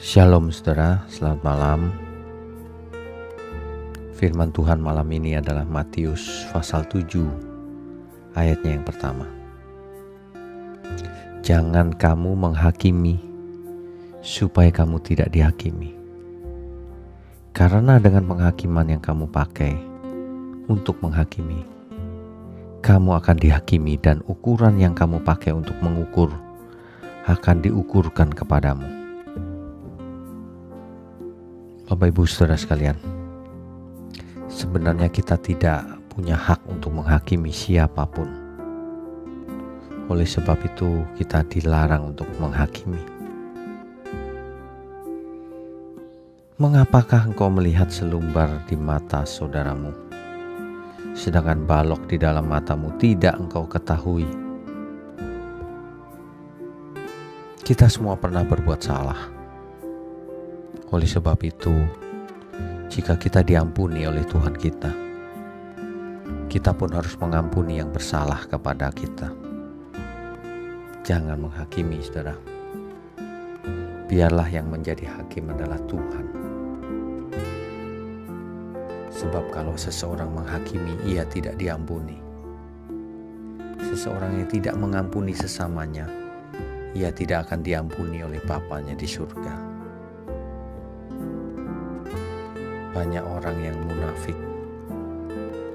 Shalom saudara, selamat malam. Firman Tuhan malam ini adalah Matius pasal 7 ayatnya yang pertama. Jangan kamu menghakimi supaya kamu tidak dihakimi. Karena dengan penghakiman yang kamu pakai untuk menghakimi, kamu akan dihakimi dan ukuran yang kamu pakai untuk mengukur akan diukurkan kepadamu. Bapak Ibu Saudara sekalian, sebenarnya kita tidak punya hak untuk menghakimi siapa pun. Oleh sebab itu, kita dilarang untuk menghakimi. Mengapakah engkau melihat selumbar di mata saudaramu, sedangkan balok di dalam matamu tidak engkau ketahui? Kita semua pernah berbuat salah. Oleh sebab itu, jika kita diampuni oleh Tuhan kita, kita pun harus mengampuni yang bersalah kepada kita. Jangan menghakimi, saudara. Biarlah yang menjadi hakim adalah Tuhan. Sebab kalau seseorang menghakimi, ia tidak diampuni. Seseorang yang tidak mengampuni sesamanya, ia tidak akan diampuni oleh Bapaknya di surga. Banyak orang yang munafik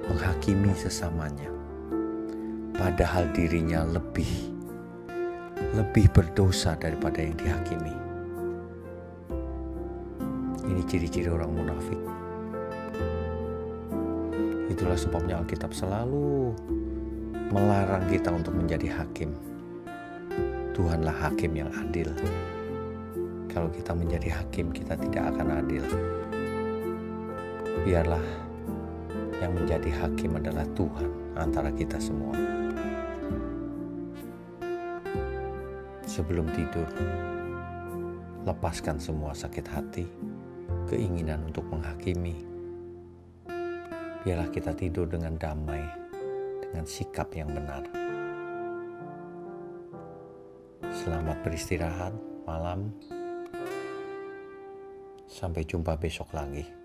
menghakimi sesamanya, padahal dirinya lebih lebih berdosa daripada yang dihakimi. Ini ciri-ciri orang munafik. Itulah sebabnya Alkitab selalu melarang kita untuk menjadi hakim. Tuhanlah hakim yang adil. Kalau kita menjadi hakim, kita tidak akan adil. Biarlah yang menjadi hakim adalah Tuhan antara kita semua. Sebelum tidur, lepaskan semua sakit hati, keinginan untuk menghakimi. Biarlah kita tidur dengan damai, dengan sikap yang benar. Selamat beristirahat malam. Sampai jumpa besok lagi.